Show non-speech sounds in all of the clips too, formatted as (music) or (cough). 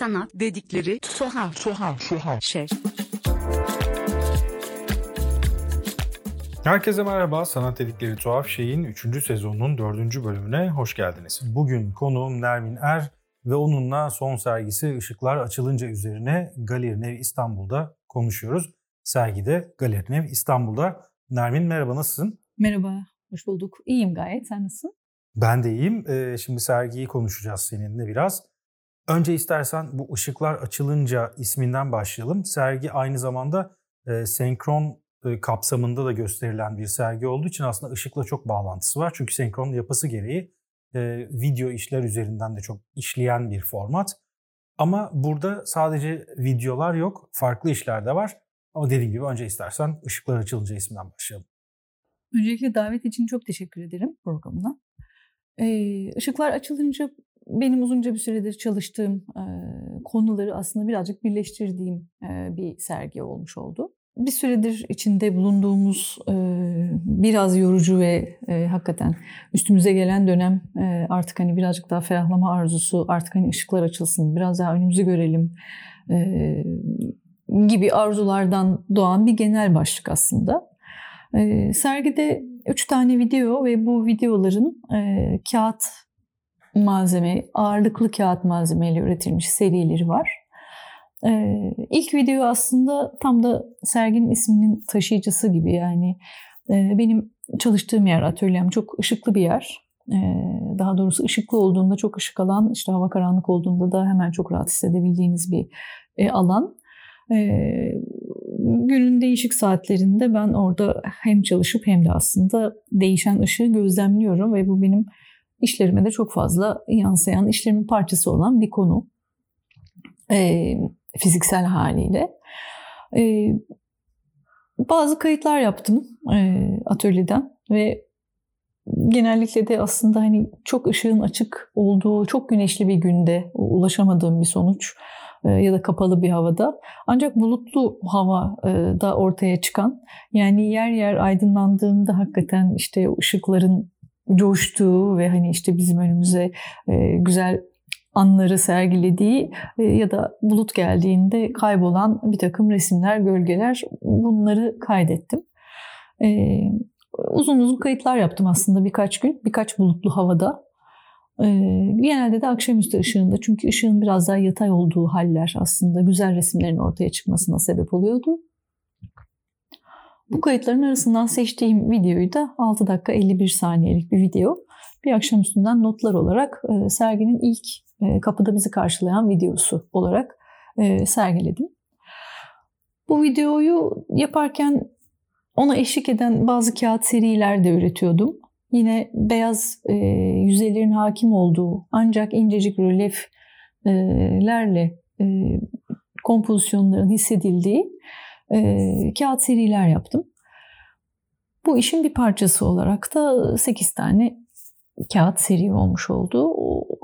sanat dedikleri tuhaf tuhaf tuhaf şey. Herkese merhaba. Sanat dedikleri tuhaf şeyin 3. sezonunun 4. bölümüne hoş geldiniz. Bugün konuğum Nermin Er ve onunla son sergisi Işıklar Açılınca üzerine Galeri Nev İstanbul'da konuşuyoruz. Sergide Galeri Nev İstanbul'da. Nermin merhaba nasılsın? Merhaba, hoş bulduk. İyiyim gayet. Sen nasılsın? Ben de iyiyim. Ee, şimdi sergiyi konuşacağız seninle biraz. Önce istersen bu ışıklar açılınca isminden başlayalım. Sergi aynı zamanda e, senkron e, kapsamında da gösterilen bir sergi olduğu için aslında ışıkla çok bağlantısı var. Çünkü senkron yapısı gereği e, video işler üzerinden de çok işleyen bir format. Ama burada sadece videolar yok, farklı işler de var. Ama dediğim gibi önce istersen ışıklar açılınca isminden başlayalım. Öncelikle davet için çok teşekkür ederim programına. Ee, ışıklar açılınca benim uzunca bir süredir çalıştığım e, konuları aslında birazcık birleştirdiğim e, bir sergi olmuş oldu. Bir süredir içinde bulunduğumuz e, biraz yorucu ve e, hakikaten üstümüze gelen dönem e, artık hani birazcık daha ferahlama arzusu, artık hani ışıklar açılsın, biraz daha önümüzü görelim e, gibi arzulardan doğan bir genel başlık aslında. E, sergide üç tane video ve bu videoların e, kağıt malzeme, ağırlıklı kağıt malzemeyle üretilmiş serileri var. Ee, ilk video aslında tam da serginin isminin taşıyıcısı gibi yani e, benim çalıştığım yer, atölyem çok ışıklı bir yer. Ee, daha doğrusu ışıklı olduğunda çok ışık alan, işte hava karanlık olduğunda da hemen çok rahat hissedebildiğiniz bir e, alan. Ee, günün değişik saatlerinde ben orada hem çalışıp hem de aslında değişen ışığı gözlemliyorum ve bu benim işlerime de çok fazla yansıyan, işlerimin parçası olan bir konu. E, fiziksel haliyle. E, bazı kayıtlar yaptım e, atölyeden ve genellikle de aslında hani çok ışığın açık olduğu, çok güneşli bir günde ulaşamadığım bir sonuç ya da kapalı bir havada. Ancak bulutlu hava da ortaya çıkan yani yer yer aydınlandığında hakikaten işte ışıkların coştuğu ve hani işte bizim önümüze e, güzel anları sergilediği e, ya da bulut geldiğinde kaybolan bir takım resimler, gölgeler bunları kaydettim. E, uzun uzun kayıtlar yaptım aslında birkaç gün, birkaç bulutlu havada. Genelde de akşamüstü ışığında çünkü ışığın biraz daha yatay olduğu haller aslında güzel resimlerin ortaya çıkmasına sebep oluyordu. Bu kayıtların arasından seçtiğim videoyu da 6 dakika 51 saniyelik bir video. Bir akşam üstünden notlar olarak e, serginin ilk e, kapıda bizi karşılayan videosu olarak e, sergiledim. Bu videoyu yaparken ona eşlik eden bazı kağıt seriler de üretiyordum. Yine beyaz yüzeylerin hakim olduğu ancak incecik rölyeflerle kompozisyonların hissedildiği e, kağıt seriler yaptım. Bu işin bir parçası olarak da 8 tane kağıt seri olmuş oldu.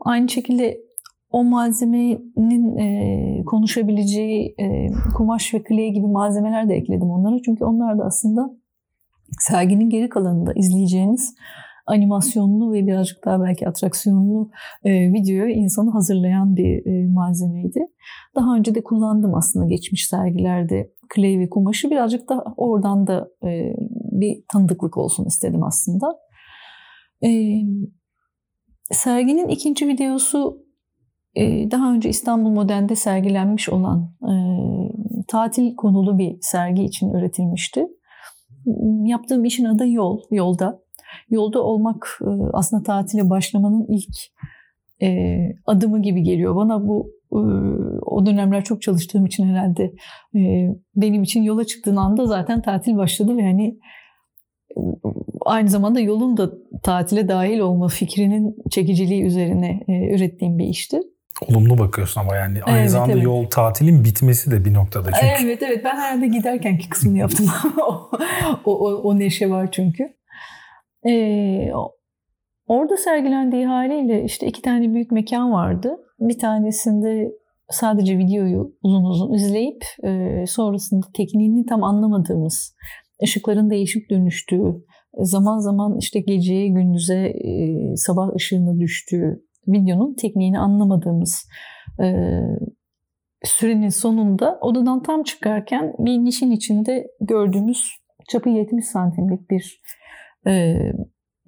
Aynı şekilde o malzemenin e, konuşabileceği e, kumaş ve clay gibi malzemeler de ekledim onlara. Çünkü onlar da aslında serginin geri kalanında izleyeceğiniz animasyonlu ve birazcık daha belki atraksiyonlu e, videoya insanı hazırlayan bir e, malzemeydi. Daha önce de kullandım aslında geçmiş sergilerde ve kumaşı birazcık da oradan da e, bir tanıdıklık olsun istedim aslında. E, serginin ikinci videosu e, daha önce İstanbul Modern'de sergilenmiş olan e, tatil konulu bir sergi için üretilmişti. Yaptığım işin adı Yol, Yolda. Yolda olmak e, aslında tatile başlamanın ilk e, adımı gibi geliyor bana. Bu o dönemler çok çalıştığım için herhalde benim için yola çıktığın anda zaten tatil başladı ve hani aynı zamanda yolun da tatile dahil olma fikrinin çekiciliği üzerine ürettiğim bir işti. Olumlu bakıyorsun ama yani aynı evet, zamanda evet. yol tatilin bitmesi de bir noktada çünkü. Evet evet ben herhalde giderkenki kısmını yaptım. (laughs) o, o, o neşe var çünkü. Ee, orada sergilendiği haliyle işte iki tane büyük mekan vardı. Bir tanesinde sadece videoyu uzun uzun izleyip e, sonrasında tekniğini tam anlamadığımız, ışıkların değişip dönüştüğü, zaman zaman işte geceye gündüze e, sabah ışığına düştüğü videonun tekniğini anlamadığımız e, sürenin sonunda odadan tam çıkarken bir nişin içinde gördüğümüz çapı 70 santimlik bir e,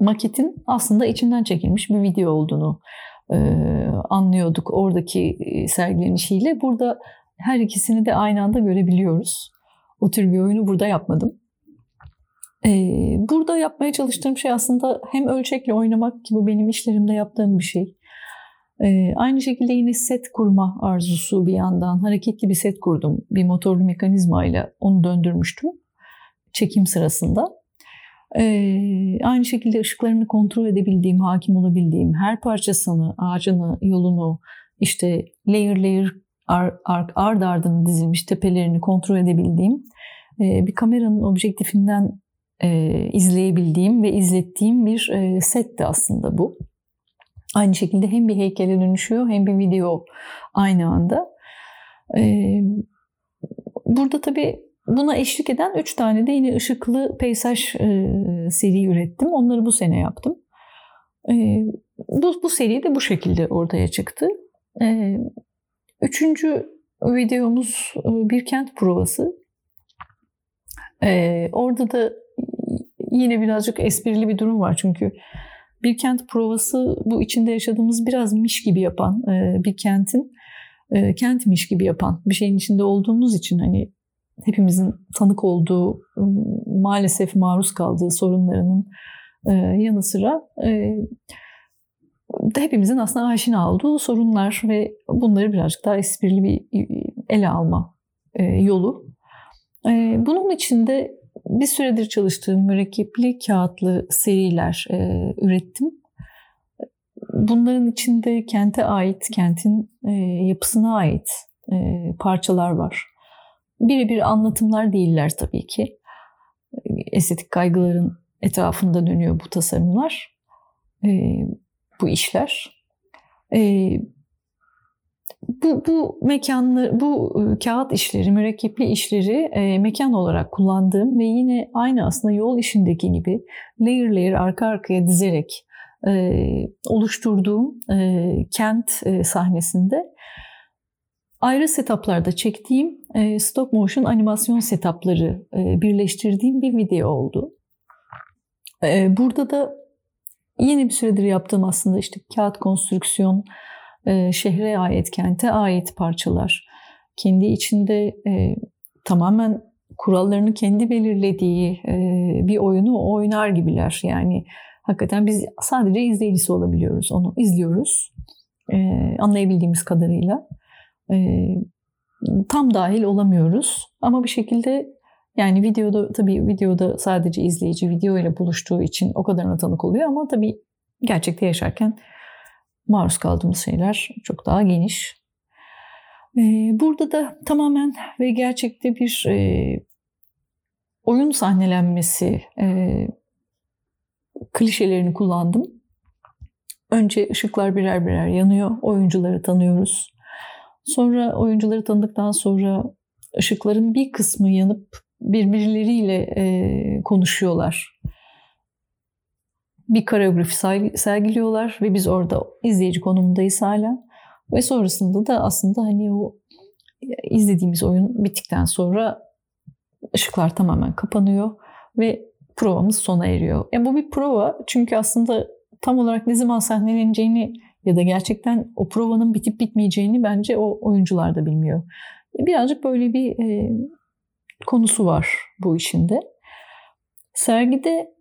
maketin aslında içinden çekilmiş bir video olduğunu anlıyorduk oradaki e, sergilenişiyle. Burada her ikisini de aynı anda görebiliyoruz. O tür bir oyunu burada yapmadım. E, burada yapmaya çalıştığım şey aslında hem ölçekle oynamak ki bu benim işlerimde yaptığım bir şey. E, aynı şekilde yine set kurma arzusu bir yandan. Hareketli bir set kurdum. Bir motorlu mekanizma ile onu döndürmüştüm çekim sırasında. Ee, aynı şekilde ışıklarını kontrol edebildiğim, hakim olabildiğim, her parçasını, ağacını, yolunu, işte layer layer ar, ar, ard ardına dizilmiş tepelerini kontrol edebildiğim bir kameranın objektifinden e, izleyebildiğim ve izlettiğim bir e, setti aslında bu. Aynı şekilde hem bir heykele dönüşüyor hem bir video aynı anda. E, burada tabii Buna eşlik eden üç tane de yine ışıklı peyzaj e, seri ürettim. Onları bu sene yaptım. E, bu, bu seri de bu şekilde ortaya çıktı. E, üçüncü videomuz e, bir kent provası. E, orada da yine birazcık esprili bir durum var çünkü bir kent provası bu içinde yaşadığımız biraz miş gibi yapan e, bir kentin e, kentmiş gibi yapan bir şeyin içinde olduğumuz için hani hepimizin tanık olduğu, maalesef maruz kaldığı sorunlarının yanı sıra hepimizin aslında aşina olduğu sorunlar ve bunları birazcık daha esprili bir ele alma yolu. Bunun içinde bir süredir çalıştığım mürekkepli kağıtlı seriler ürettim. Bunların içinde kente ait, kentin yapısına ait parçalar var birebir anlatımlar değiller tabii ki. Estetik kaygıların etrafında dönüyor bu tasarımlar, e, bu işler. E, bu, bu mekanlı, bu e, kağıt işleri, mürekkepli işleri mekan olarak kullandığım ve yine aynı aslında yol işindeki gibi layer layer arka arkaya dizerek oluşturduğum kent sahnesinde ayrı setuplarda çektiğim e, stop motion animasyon setupları e, birleştirdiğim bir video oldu. E, burada da yeni bir süredir yaptığım aslında işte kağıt konstrüksiyon, e, şehre ait, kente ait parçalar. Kendi içinde tamamen kurallarını kendi belirlediği bir oyunu oynar gibiler. Yani hakikaten biz sadece izleyicisi olabiliyoruz. Onu izliyoruz anlayabildiğimiz kadarıyla tam dahil olamıyoruz. Ama bir şekilde yani videoda tabii videoda sadece izleyici video ile buluştuğu için o kadarına tanık oluyor ama tabii gerçekte yaşarken maruz kaldığımız şeyler çok daha geniş. Burada da tamamen ve gerçekte bir oyun sahnelenmesi klişelerini kullandım. Önce ışıklar birer birer yanıyor, oyuncuları tanıyoruz. Sonra oyuncuları tanıdıktan sonra ışıkların bir kısmı yanıp birbirleriyle e, konuşuyorlar. Bir koreografi sergiliyorlar ve biz orada izleyici konumundayız hala. Ve sonrasında da aslında hani o izlediğimiz oyun bittikten sonra ışıklar tamamen kapanıyor ve provamız sona eriyor. Yani bu bir prova çünkü aslında tam olarak ne zaman sahneleneceğini ya da gerçekten o provanın bitip bitmeyeceğini bence o oyuncular da bilmiyor. Birazcık böyle bir e, konusu var bu işinde. Sergide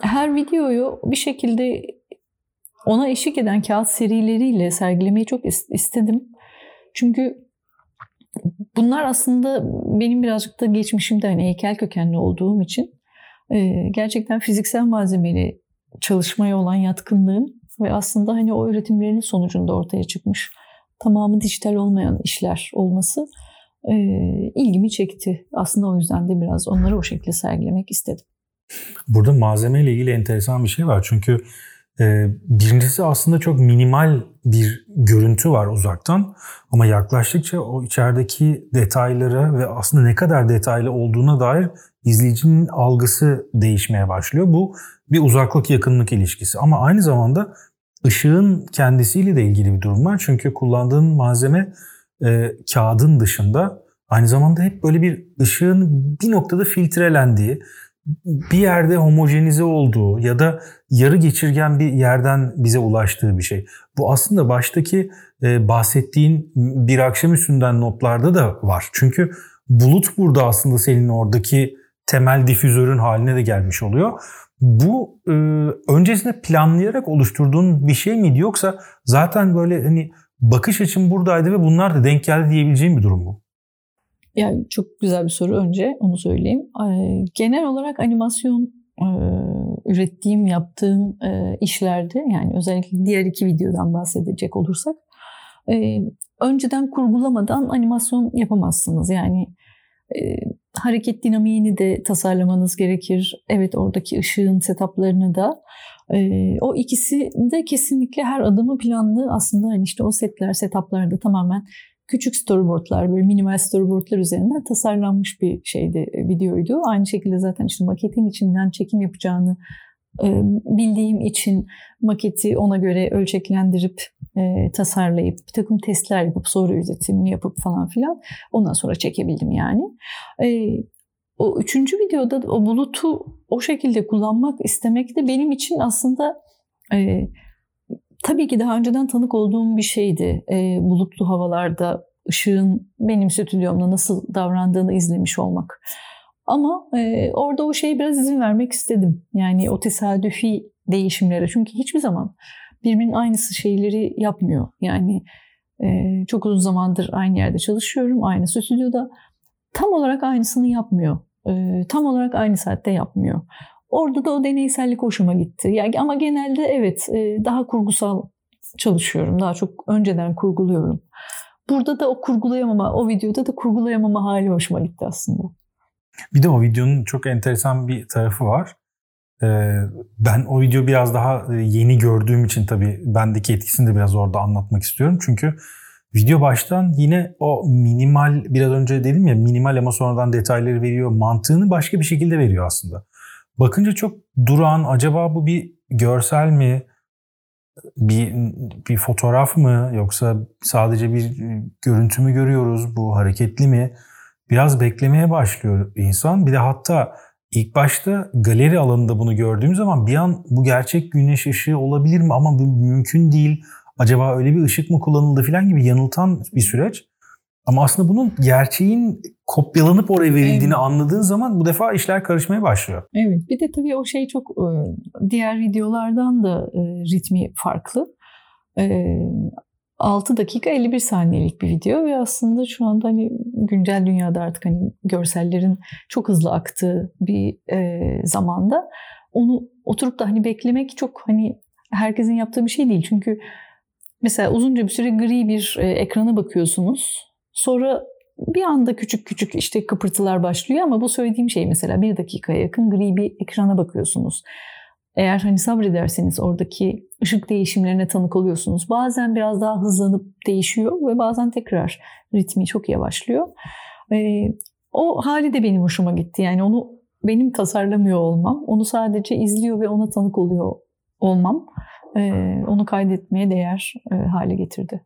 her videoyu bir şekilde ona eşlik eden kağıt serileriyle sergilemeyi çok istedim. Çünkü bunlar aslında benim birazcık da geçmişimde hani heykel kökenli olduğum için gerçekten fiziksel malzemeli çalışmaya olan yatkınlığım ve aslında hani o üretimlerinin sonucunda ortaya çıkmış tamamı dijital olmayan işler olması e, ilgimi çekti. Aslında o yüzden de biraz onları o şekilde sergilemek istedim. Burada malzeme ile ilgili enteresan bir şey var. Çünkü e, birincisi aslında çok minimal bir görüntü var uzaktan. Ama yaklaştıkça o içerideki detaylara ve aslında ne kadar detaylı olduğuna dair izleyicinin algısı değişmeye başlıyor. Bu bir uzaklık yakınlık ilişkisi. Ama aynı zamanda ışığın kendisiyle de ilgili bir durum var. Çünkü kullandığın malzeme e, kağıdın dışında aynı zamanda hep böyle bir ışığın bir noktada filtrelendiği, bir yerde homojenize olduğu ya da yarı geçirgen bir yerden bize ulaştığı bir şey. Bu aslında baştaki e, bahsettiğin bir akşam üstünden notlarda da var. Çünkü bulut burada aslında senin oradaki temel difüzörün haline de gelmiş oluyor. Bu e, öncesinde planlayarak oluşturduğun bir şey miydi yoksa zaten böyle hani bakış açım buradaydı ve bunlar da denk geldi diyebileceğim bir durum mu? Yani çok güzel bir soru önce onu söyleyeyim. Genel olarak animasyon ürettiğim, yaptığım işlerde yani özellikle diğer iki videodan bahsedecek olursak önceden kurgulamadan animasyon yapamazsınız. Yani hareket dinamiğini de tasarlamanız gerekir. Evet oradaki ışığın setuplarını da. o ikisi de kesinlikle her adımı planlı. Aslında hani işte o setler, setuplar da tamamen küçük storyboardlar, böyle minimal storyboardlar üzerinden tasarlanmış bir şeydi, e, videoydu. Aynı şekilde zaten işte maketin içinden çekim yapacağını bildiğim için maketi ona göre ölçeklendirip e, tasarlayıp bir takım testler yapıp sonra üretimini yapıp falan filan ondan sonra çekebildim yani. o üçüncü videoda o bulutu o şekilde kullanmak istemek de benim için aslında tabii ki daha önceden tanık olduğum bir şeydi. E, bulutlu havalarda ışığın benim stüdyomda nasıl davrandığını izlemiş olmak. Ama e, orada o şeye biraz izin vermek istedim. Yani o tesadüfi değişimlere. Çünkü hiçbir zaman birbirinin aynısı şeyleri yapmıyor. Yani e, çok uzun zamandır aynı yerde çalışıyorum, aynı stüdyoda. Tam olarak aynısını yapmıyor. E, tam olarak aynı saatte yapmıyor. Orada da o deneysellik hoşuma gitti. Yani ama genelde evet e, daha kurgusal çalışıyorum. Daha çok önceden kurguluyorum. Burada da o kurgulayamama, o videoda da kurgulayamama hali hoşuma gitti aslında. Bir de o videonun çok enteresan bir tarafı var. Ee, ben o video biraz daha e, yeni gördüğüm için tabii bendeki etkisini de biraz orada anlatmak istiyorum. Çünkü video baştan yine o minimal, biraz önce dedim ya minimal ama sonradan detayları veriyor. Mantığını başka bir şekilde veriyor aslında bakınca çok duran acaba bu bir görsel mi bir bir fotoğraf mı yoksa sadece bir görüntü mü görüyoruz bu hareketli mi biraz beklemeye başlıyor insan bir de hatta ilk başta galeri alanında bunu gördüğüm zaman bir an bu gerçek güneş ışığı olabilir mi ama bu mümkün değil acaba öyle bir ışık mı kullanıldı falan gibi yanıltan bir süreç ama aslında bunun gerçeğin kopyalanıp oraya verildiğini evet. anladığın zaman bu defa işler karışmaya başlıyor. Evet. Bir de tabii o şey çok diğer videolardan da ritmi farklı. 6 dakika 51 saniyelik bir video ve aslında şu anda hani güncel dünyada artık hani görsellerin çok hızlı aktığı bir zamanda onu oturup da hani beklemek çok hani herkesin yaptığı bir şey değil. Çünkü mesela uzunca bir süre gri bir ekrana bakıyorsunuz Sonra bir anda küçük küçük işte kıpırtılar başlıyor ama bu söylediğim şey mesela bir dakikaya yakın gri bir ekrana bakıyorsunuz. Eğer hani sabrederseniz oradaki ışık değişimlerine tanık oluyorsunuz. Bazen biraz daha hızlanıp değişiyor ve bazen tekrar ritmi çok yavaşlıyor. Ee, o hali de benim hoşuma gitti. Yani onu benim tasarlamıyor olmam, onu sadece izliyor ve ona tanık oluyor olmam e, onu kaydetmeye değer e, hale getirdi.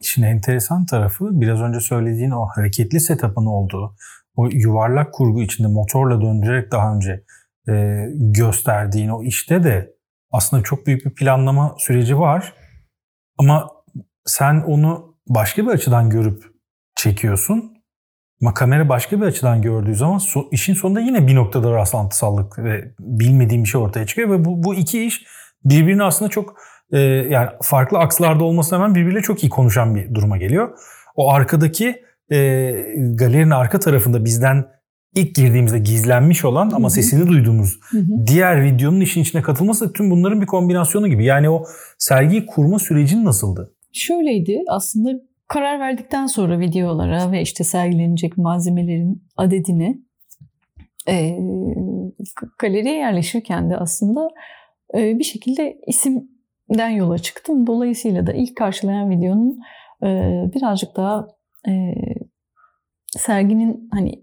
İşin enteresan tarafı biraz önce söylediğin o hareketli setup'ın olduğu, o yuvarlak kurgu içinde motorla döndürerek daha önce e, gösterdiğin o işte de aslında çok büyük bir planlama süreci var. Ama sen onu başka bir açıdan görüp çekiyorsun. Ama kamera başka bir açıdan gördüğü zaman so, işin sonunda yine bir noktada rastlantısallık ve bilmediğim bir şey ortaya çıkıyor ve bu, bu iki iş birbirine aslında çok e, yani farklı akslarda olmasına rağmen birbiriyle çok iyi konuşan bir duruma geliyor. O arkadaki e, galerinin arka tarafında bizden ilk girdiğimizde gizlenmiş olan ama Hı-hı. sesini duyduğumuz Hı-hı. diğer videonun işin içine katılması tüm bunların bir kombinasyonu gibi. Yani o sergiyi kurma sürecin nasıldı? Şöyleydi aslında karar verdikten sonra videolara ve işte sergilenecek malzemelerin adedini e, galeriye yerleşirken de aslında e, bir şekilde isim den yola çıktım. Dolayısıyla da ilk karşılayan videonun e, birazcık daha e, serginin hani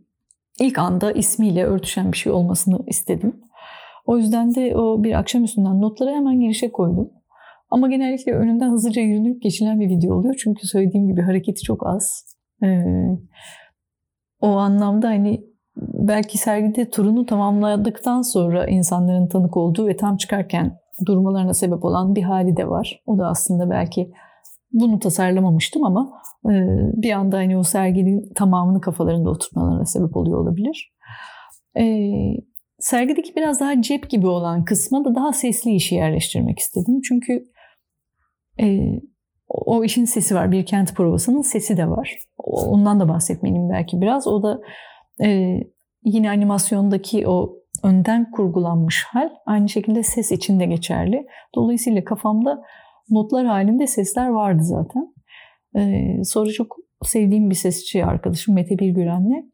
ilk anda ismiyle örtüşen bir şey olmasını istedim. O yüzden de o bir akşam üstünden notları hemen girişe koydum. Ama genellikle önünden hızlıca yürünüp geçilen bir video oluyor. Çünkü söylediğim gibi hareketi çok az. Ee, o anlamda hani belki sergide turunu tamamladıktan sonra insanların tanık olduğu ve tam çıkarken durmalarına sebep olan bir hali de var. O da aslında belki bunu tasarlamamıştım ama e, bir anda hani o serginin tamamını kafalarında oturtmalarına sebep oluyor olabilir. E, sergideki biraz daha cep gibi olan kısma da daha sesli işi yerleştirmek istedim. Çünkü e, o işin sesi var. Bir kent provasının sesi de var. Ondan da bahsetmeliyim belki biraz. O da yine animasyondaki o önden kurgulanmış hal aynı şekilde ses için de geçerli. Dolayısıyla kafamda notlar halinde sesler vardı zaten. Ee, sonra çok sevdiğim bir sesçi arkadaşım Mete Birgüren'le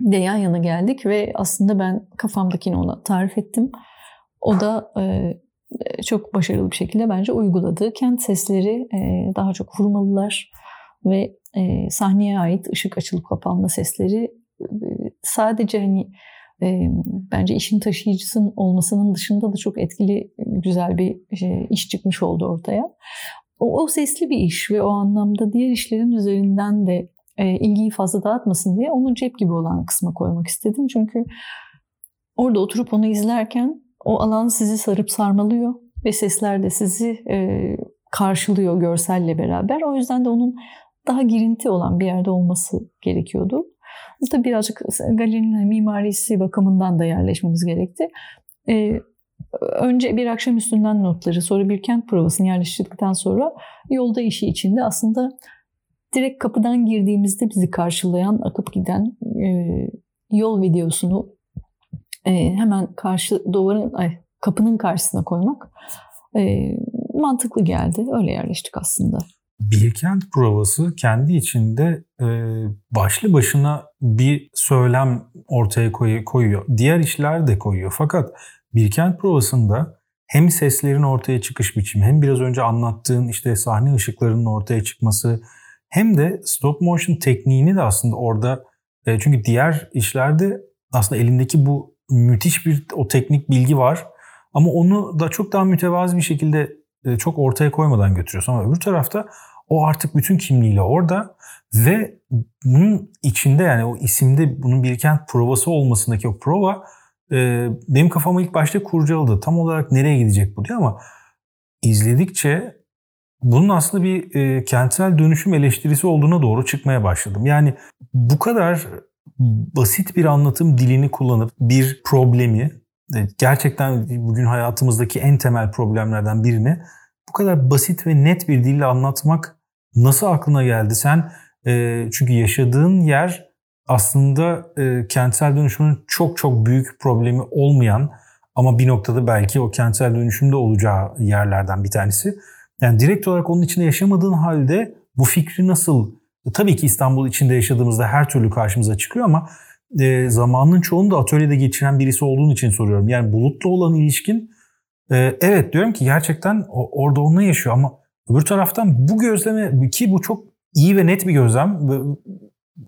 de yan yana geldik ve aslında ben kafamdakini ona tarif ettim. O da e, çok başarılı bir şekilde bence uyguladı. Kent sesleri e, daha çok vurmalılar ve e, sahneye ait ışık açılıp kapanma sesleri e, sadece hani e, bence işin taşıyıcısının olmasının dışında da çok etkili güzel bir şey, iş çıkmış oldu ortaya. O, o sesli bir iş ve o anlamda diğer işlerin üzerinden de e, ilgiyi fazla dağıtmasın diye onu cep gibi olan kısma koymak istedim. Çünkü orada oturup onu izlerken o alan sizi sarıp sarmalıyor ve sesler de sizi e, karşılıyor görselle beraber. O yüzden de onun daha girinti olan bir yerde olması gerekiyordu. Da birazcık galerinin mimarisi bakımından da yerleşmemiz gerekti. Ee, önce bir akşam üstünden notları, sonra bir kent provasını yerleştirdikten sonra yolda işi içinde aslında direkt kapıdan girdiğimizde bizi karşılayan, akıp giden e, yol videosunu e, hemen karşı duvarın, ay, kapının karşısına koymak e, mantıklı geldi. Öyle yerleştik aslında. Bilkent provası kendi içinde e, başlı başına bir söylem ortaya koyuyor. Diğer işler de koyuyor. Fakat Bilkent provasında hem seslerin ortaya çıkış biçimi hem biraz önce anlattığın işte sahne ışıklarının ortaya çıkması hem de stop motion tekniğini de aslında orada e, çünkü diğer işlerde aslında elindeki bu müthiş bir o teknik bilgi var ama onu da çok daha mütevazi bir şekilde e, çok ortaya koymadan götürüyorsun ama öbür tarafta o artık bütün kimliğiyle orada ve bunun içinde yani o isimde bunun bir kent provası olmasındaki o prova e, benim kafama ilk başta kurcaladı. Tam olarak nereye gidecek bu diye ama izledikçe bunun aslında bir e, kentsel dönüşüm eleştirisi olduğuna doğru çıkmaya başladım. Yani bu kadar basit bir anlatım dilini kullanıp bir problemi e, gerçekten bugün hayatımızdaki en temel problemlerden birini kadar basit ve net bir dille anlatmak nasıl aklına geldi? Sen e, çünkü yaşadığın yer aslında e, kentsel dönüşümün çok çok büyük problemi olmayan ama bir noktada belki o kentsel dönüşümde olacağı yerlerden bir tanesi. Yani direkt olarak onun içinde yaşamadığın halde bu fikri nasıl tabii ki İstanbul içinde yaşadığımızda her türlü karşımıza çıkıyor ama e, zamanın çoğunu da atölyede geçiren birisi olduğun için soruyorum. Yani bulutla olan ilişkin e, evet diyorum ki gerçekten orada onunla yaşıyor ama öbür taraftan bu gözleme ki bu çok iyi ve net bir gözlem.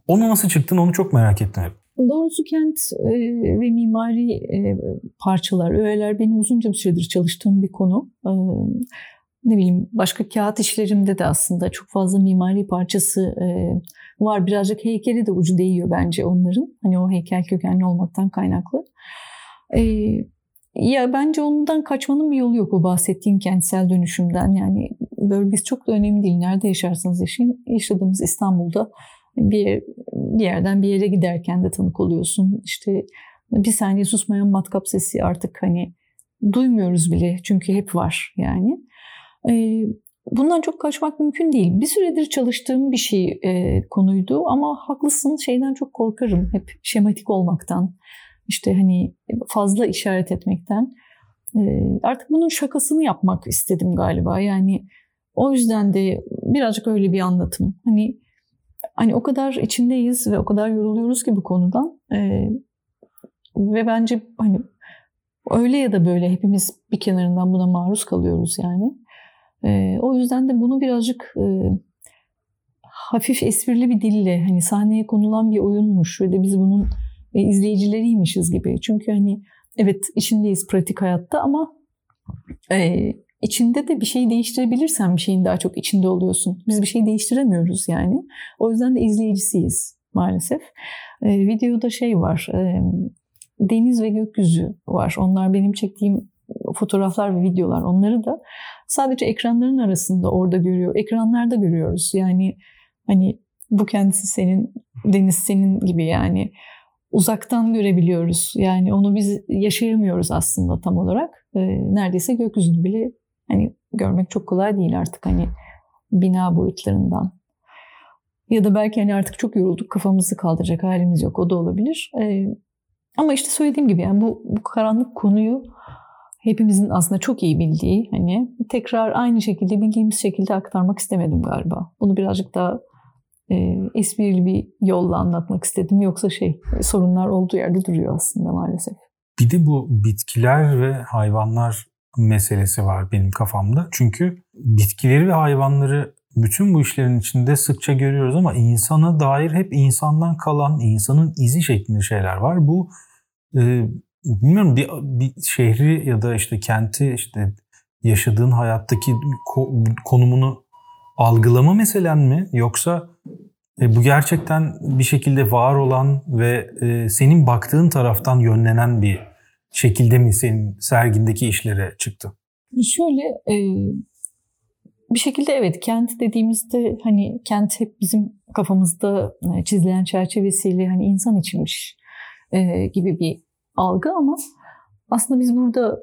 Onu nasıl çıktın onu çok merak ettim hep. Doğrusu kent e, ve mimari e, parçalar, öğeler benim uzunca bir süredir çalıştığım bir konu. E, ne bileyim başka kağıt işlerimde de aslında çok fazla mimari parçası e, var. Birazcık heykeli de ucu değiyor bence onların. Hani o heykel kökenli olmaktan kaynaklı. Ya bence ondan kaçmanın bir yolu yok o bahsettiğim kentsel dönüşümden. Yani bölgesi çok da önemli değil. Nerede yaşarsanız yaşayın. Yaşadığımız İstanbul'da bir, bir yerden bir yere giderken de tanık oluyorsun. İşte bir saniye susmayan matkap sesi artık hani duymuyoruz bile çünkü hep var yani. Ee, bundan çok kaçmak mümkün değil. Bir süredir çalıştığım bir şey e, konuydu ama haklısın şeyden çok korkarım. Hep şematik olmaktan, işte hani fazla işaret etmekten. Ee, artık bunun şakasını yapmak istedim galiba. Yani o yüzden de birazcık öyle bir anlatım. Hani hani o kadar içindeyiz ve o kadar yoruluyoruz ki bu konudan. Ee, ve bence hani öyle ya da böyle hepimiz bir kenarından buna maruz kalıyoruz yani. E, o yüzden de bunu birazcık e, hafif esprili bir dille hani sahneye konulan bir oyunmuş ve de biz bunun e, izleyicileriymişiz gibi. Çünkü hani evet içindeyiz pratik hayatta ama e, içinde de bir şeyi değiştirebilirsen bir şeyin daha çok içinde oluyorsun. Biz bir şey değiştiremiyoruz yani. O yüzden de izleyicisiyiz maalesef. E, videoda şey var. E, deniz ve gökyüzü var. Onlar benim çektiğim fotoğraflar ve videolar. Onları da sadece ekranların arasında orada görüyor. Ekranlarda görüyoruz. Yani hani bu kendisi senin, deniz senin gibi yani uzaktan görebiliyoruz. Yani onu biz yaşayamıyoruz aslında tam olarak. E, neredeyse gökyüzünü bile hani görmek çok kolay değil artık hani bina boyutlarından. Ya da belki hani artık çok yorulduk kafamızı kaldıracak halimiz yok o da olabilir. E, ama işte söylediğim gibi yani bu, bu karanlık konuyu hepimizin aslında çok iyi bildiği hani tekrar aynı şekilde bildiğimiz şekilde aktarmak istemedim galiba. Bunu birazcık daha e, esprili bir yolla anlatmak istedim. Yoksa şey sorunlar olduğu yerde duruyor aslında maalesef. Bir de bu bitkiler ve hayvanlar meselesi var benim kafamda. Çünkü bitkileri ve hayvanları bütün bu işlerin içinde sıkça görüyoruz ama insana dair hep insandan kalan, insanın izi şeklinde şeyler var. Bu e, bilmiyorum bir, bir şehri ya da işte kenti işte yaşadığın hayattaki konumunu algılama meselen mi yoksa e, bu gerçekten bir şekilde var olan ve e, senin baktığın taraftan yönlenen bir şekilde mi senin sergindeki işlere çıktı? Şöyle e, bir şekilde evet kent dediğimizde hani kent hep bizim kafamızda e, çizilen çerçevesiyle hani insan içinmiş e, gibi bir algı ama aslında biz burada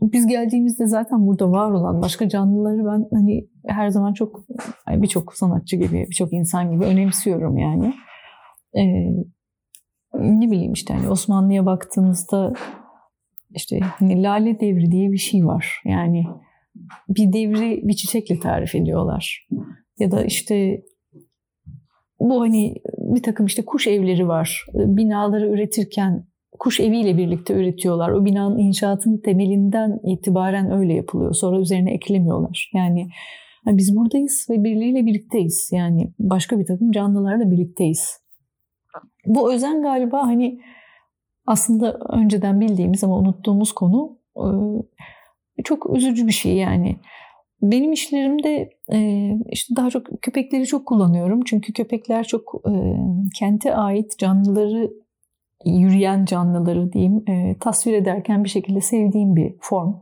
biz geldiğimizde zaten burada var olan başka canlıları ben hani her zaman çok birçok sanatçı gibi, birçok insan gibi önemsiyorum yani. Ee, ne bileyim işte hani Osmanlı'ya baktığımızda işte hani lale devri diye bir şey var. Yani bir devri bir çiçekle tarif ediyorlar. Ya da işte bu hani bir takım işte kuş evleri var. Binaları üretirken kuş eviyle birlikte üretiyorlar. O binanın inşaatının temelinden itibaren öyle yapılıyor. Sonra üzerine eklemiyorlar. Yani, biz buradayız ve birileriyle birlikteyiz. Yani başka bir takım canlılarla birlikteyiz. Bu özen galiba hani aslında önceden bildiğimiz ama unuttuğumuz konu çok üzücü bir şey yani. Benim işlerimde işte daha çok köpekleri çok kullanıyorum. Çünkü köpekler çok kente ait canlıları yürüyen canlıları diyeyim e, tasvir ederken bir şekilde sevdiğim bir form.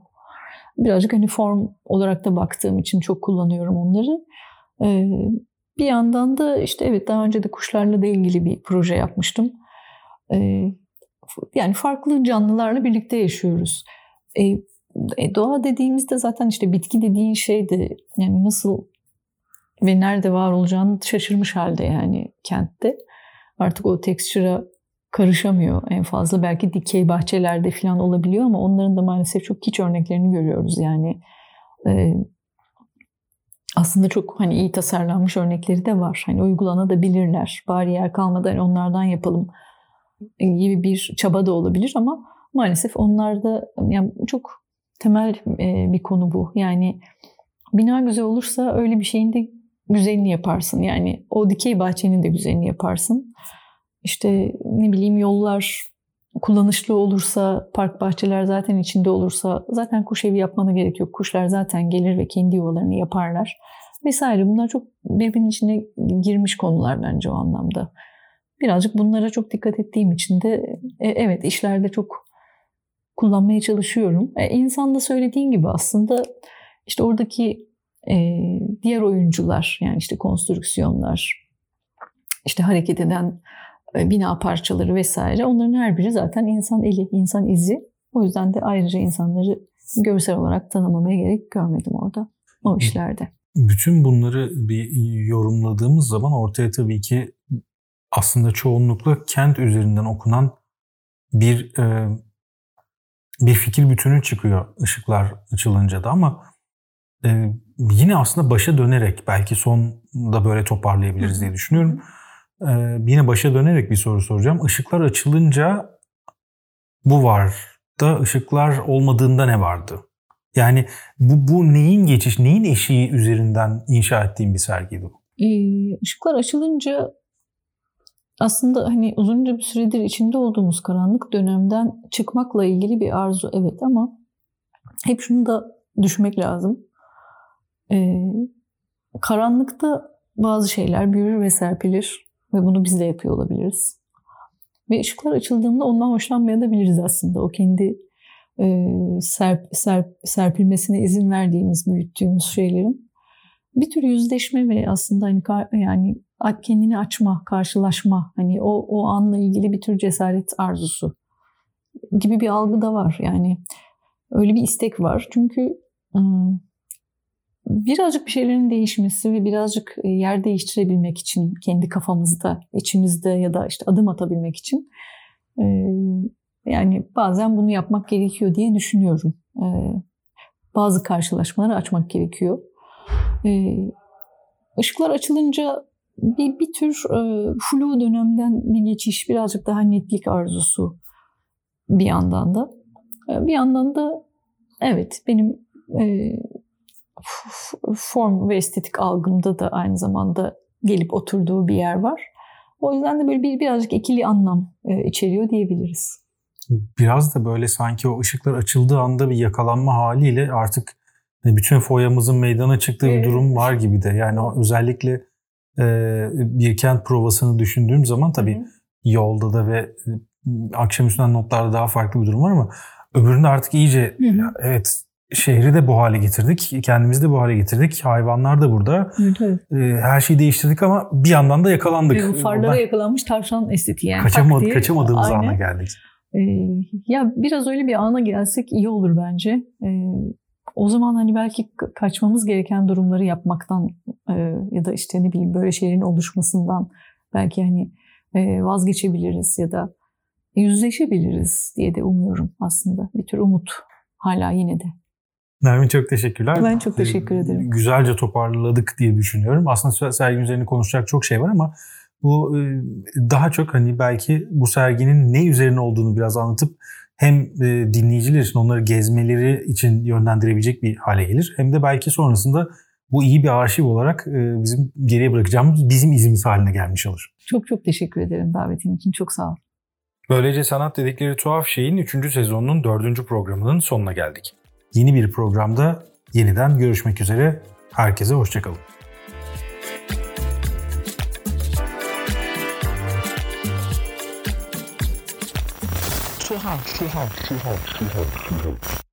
Birazcık hani form olarak da baktığım için çok kullanıyorum onları. E, bir yandan da işte evet daha önce de kuşlarla da ilgili bir proje yapmıştım. E, yani farklı canlılarla birlikte yaşıyoruz. E, e, doğa dediğimizde zaten işte bitki dediğin şey de yani nasıl ve nerede var olacağını şaşırmış halde yani kentte. Artık o tekstüre karışamıyor en fazla. Belki dikey bahçelerde falan olabiliyor ama onların da maalesef çok hiç örneklerini görüyoruz. Yani e, aslında çok hani iyi tasarlanmış örnekleri de var. Hani uygulanabilirler. Bari yer kalmadan onlardan yapalım gibi bir çaba da olabilir ama maalesef onlarda yani çok temel e, bir konu bu. Yani bina güzel olursa öyle bir şeyin de güzelini yaparsın. Yani o dikey bahçenin de güzelini yaparsın işte ne bileyim yollar kullanışlı olursa, park bahçeler zaten içinde olursa zaten kuş evi yapmana gerek yok. Kuşlar zaten gelir ve kendi yuvalarını yaparlar vesaire. Bunlar çok birbirinin içine girmiş konular bence o anlamda. Birazcık bunlara çok dikkat ettiğim için de e, evet işlerde çok kullanmaya çalışıyorum. E, insan da söylediğin gibi aslında işte oradaki e, diğer oyuncular yani işte konstrüksiyonlar, işte hareket eden bina parçaları vesaire onların her biri zaten insan eli, insan izi. O yüzden de ayrıca insanları görsel olarak tanımlamaya gerek görmedim orada o işlerde. Bütün bunları bir yorumladığımız zaman ortaya tabii ki aslında çoğunlukla kent üzerinden okunan bir e, bir fikir bütünü çıkıyor ışıklar açılınca da ama e, yine aslında başa dönerek belki sonda böyle toparlayabiliriz diye düşünüyorum. Ee, yine başa dönerek bir soru soracağım. Işıklar açılınca bu var da ışıklar olmadığında ne vardı? Yani bu, bu neyin geçiş, neyin eşiği üzerinden inşa ettiğim bir sergiydi bu? Ee, ışıklar açılınca aslında hani uzunca bir süredir içinde olduğumuz karanlık dönemden çıkmakla ilgili bir arzu evet ama hep şunu da düşmek lazım. Ee, karanlıkta bazı şeyler büyür ve serpilir ve bunu biz de yapıyor olabiliriz. Ve ışıklar açıldığında ondan hoşlanmayabiliriz aslında. O kendi e, serp, serp, serpilmesine izin verdiğimiz, büyüttüğümüz şeylerin bir tür yüzleşme ve aslında hani yani kendini açma, karşılaşma, hani o o anla ilgili bir tür cesaret arzusu gibi bir algı da var. Yani öyle bir istek var. Çünkü birazcık bir şeylerin değişmesi ve birazcık yer değiştirebilmek için kendi kafamızda, içimizde ya da işte adım atabilmek için yani bazen bunu yapmak gerekiyor diye düşünüyorum. Bazı karşılaşmaları açmak gerekiyor. Işıklar açılınca bir, bir tür flu dönemden bir geçiş, birazcık daha netlik arzusu bir yandan da. Bir yandan da evet benim form ve estetik algımda da aynı zamanda gelip oturduğu bir yer var. O yüzden de böyle bir birazcık ikili anlam içeriyor diyebiliriz. Biraz da böyle sanki o ışıklar açıldığı anda bir yakalanma haliyle artık hani bütün foyamızın meydana çıktığı bir durum var gibi de. Yani o özellikle bir kent provasını düşündüğüm zaman tabii Hı-hı. yolda da ve akşam üstünden notlarda daha farklı bir durum var ama öbüründe artık iyice ya, evet şehri de bu hale getirdik. Kendimizi de bu hale getirdik. Hayvanlar da burada. Evet, evet. Her şeyi değiştirdik ama bir yandan da yakalandık. E, farlara Oradan yakalanmış tavşan estetiği yani. Kaçamad kaçamadığımız Aynen. ana geldik. Ee, ya biraz öyle bir ana gelsek iyi olur bence. Ee, o zaman hani belki kaçmamız gereken durumları yapmaktan e, ya da işte ne bileyim böyle şeylerin oluşmasından belki hani e, vazgeçebiliriz ya da yüzleşebiliriz diye de umuyorum aslında. Bir tür umut hala yine de. Nermin çok teşekkürler. Ben çok teşekkür ederim. Güzelce toparladık diye düşünüyorum. Aslında sergi üzerine konuşacak çok şey var ama bu daha çok hani belki bu serginin ne üzerine olduğunu biraz anlatıp hem dinleyiciler için onları gezmeleri için yönlendirebilecek bir hale gelir. Hem de belki sonrasında bu iyi bir arşiv olarak bizim geriye bırakacağımız bizim izimiz haline gelmiş olur. Çok çok teşekkür ederim davetin için. Çok sağ ol. Böylece sanat dedikleri tuhaf şeyin 3. sezonunun 4. programının sonuna geldik. Yeni bir programda yeniden görüşmek üzere. Herkese hoşçakalın. Tuhaf, tuhaf, tuhaf, tuhaf, tuhaf.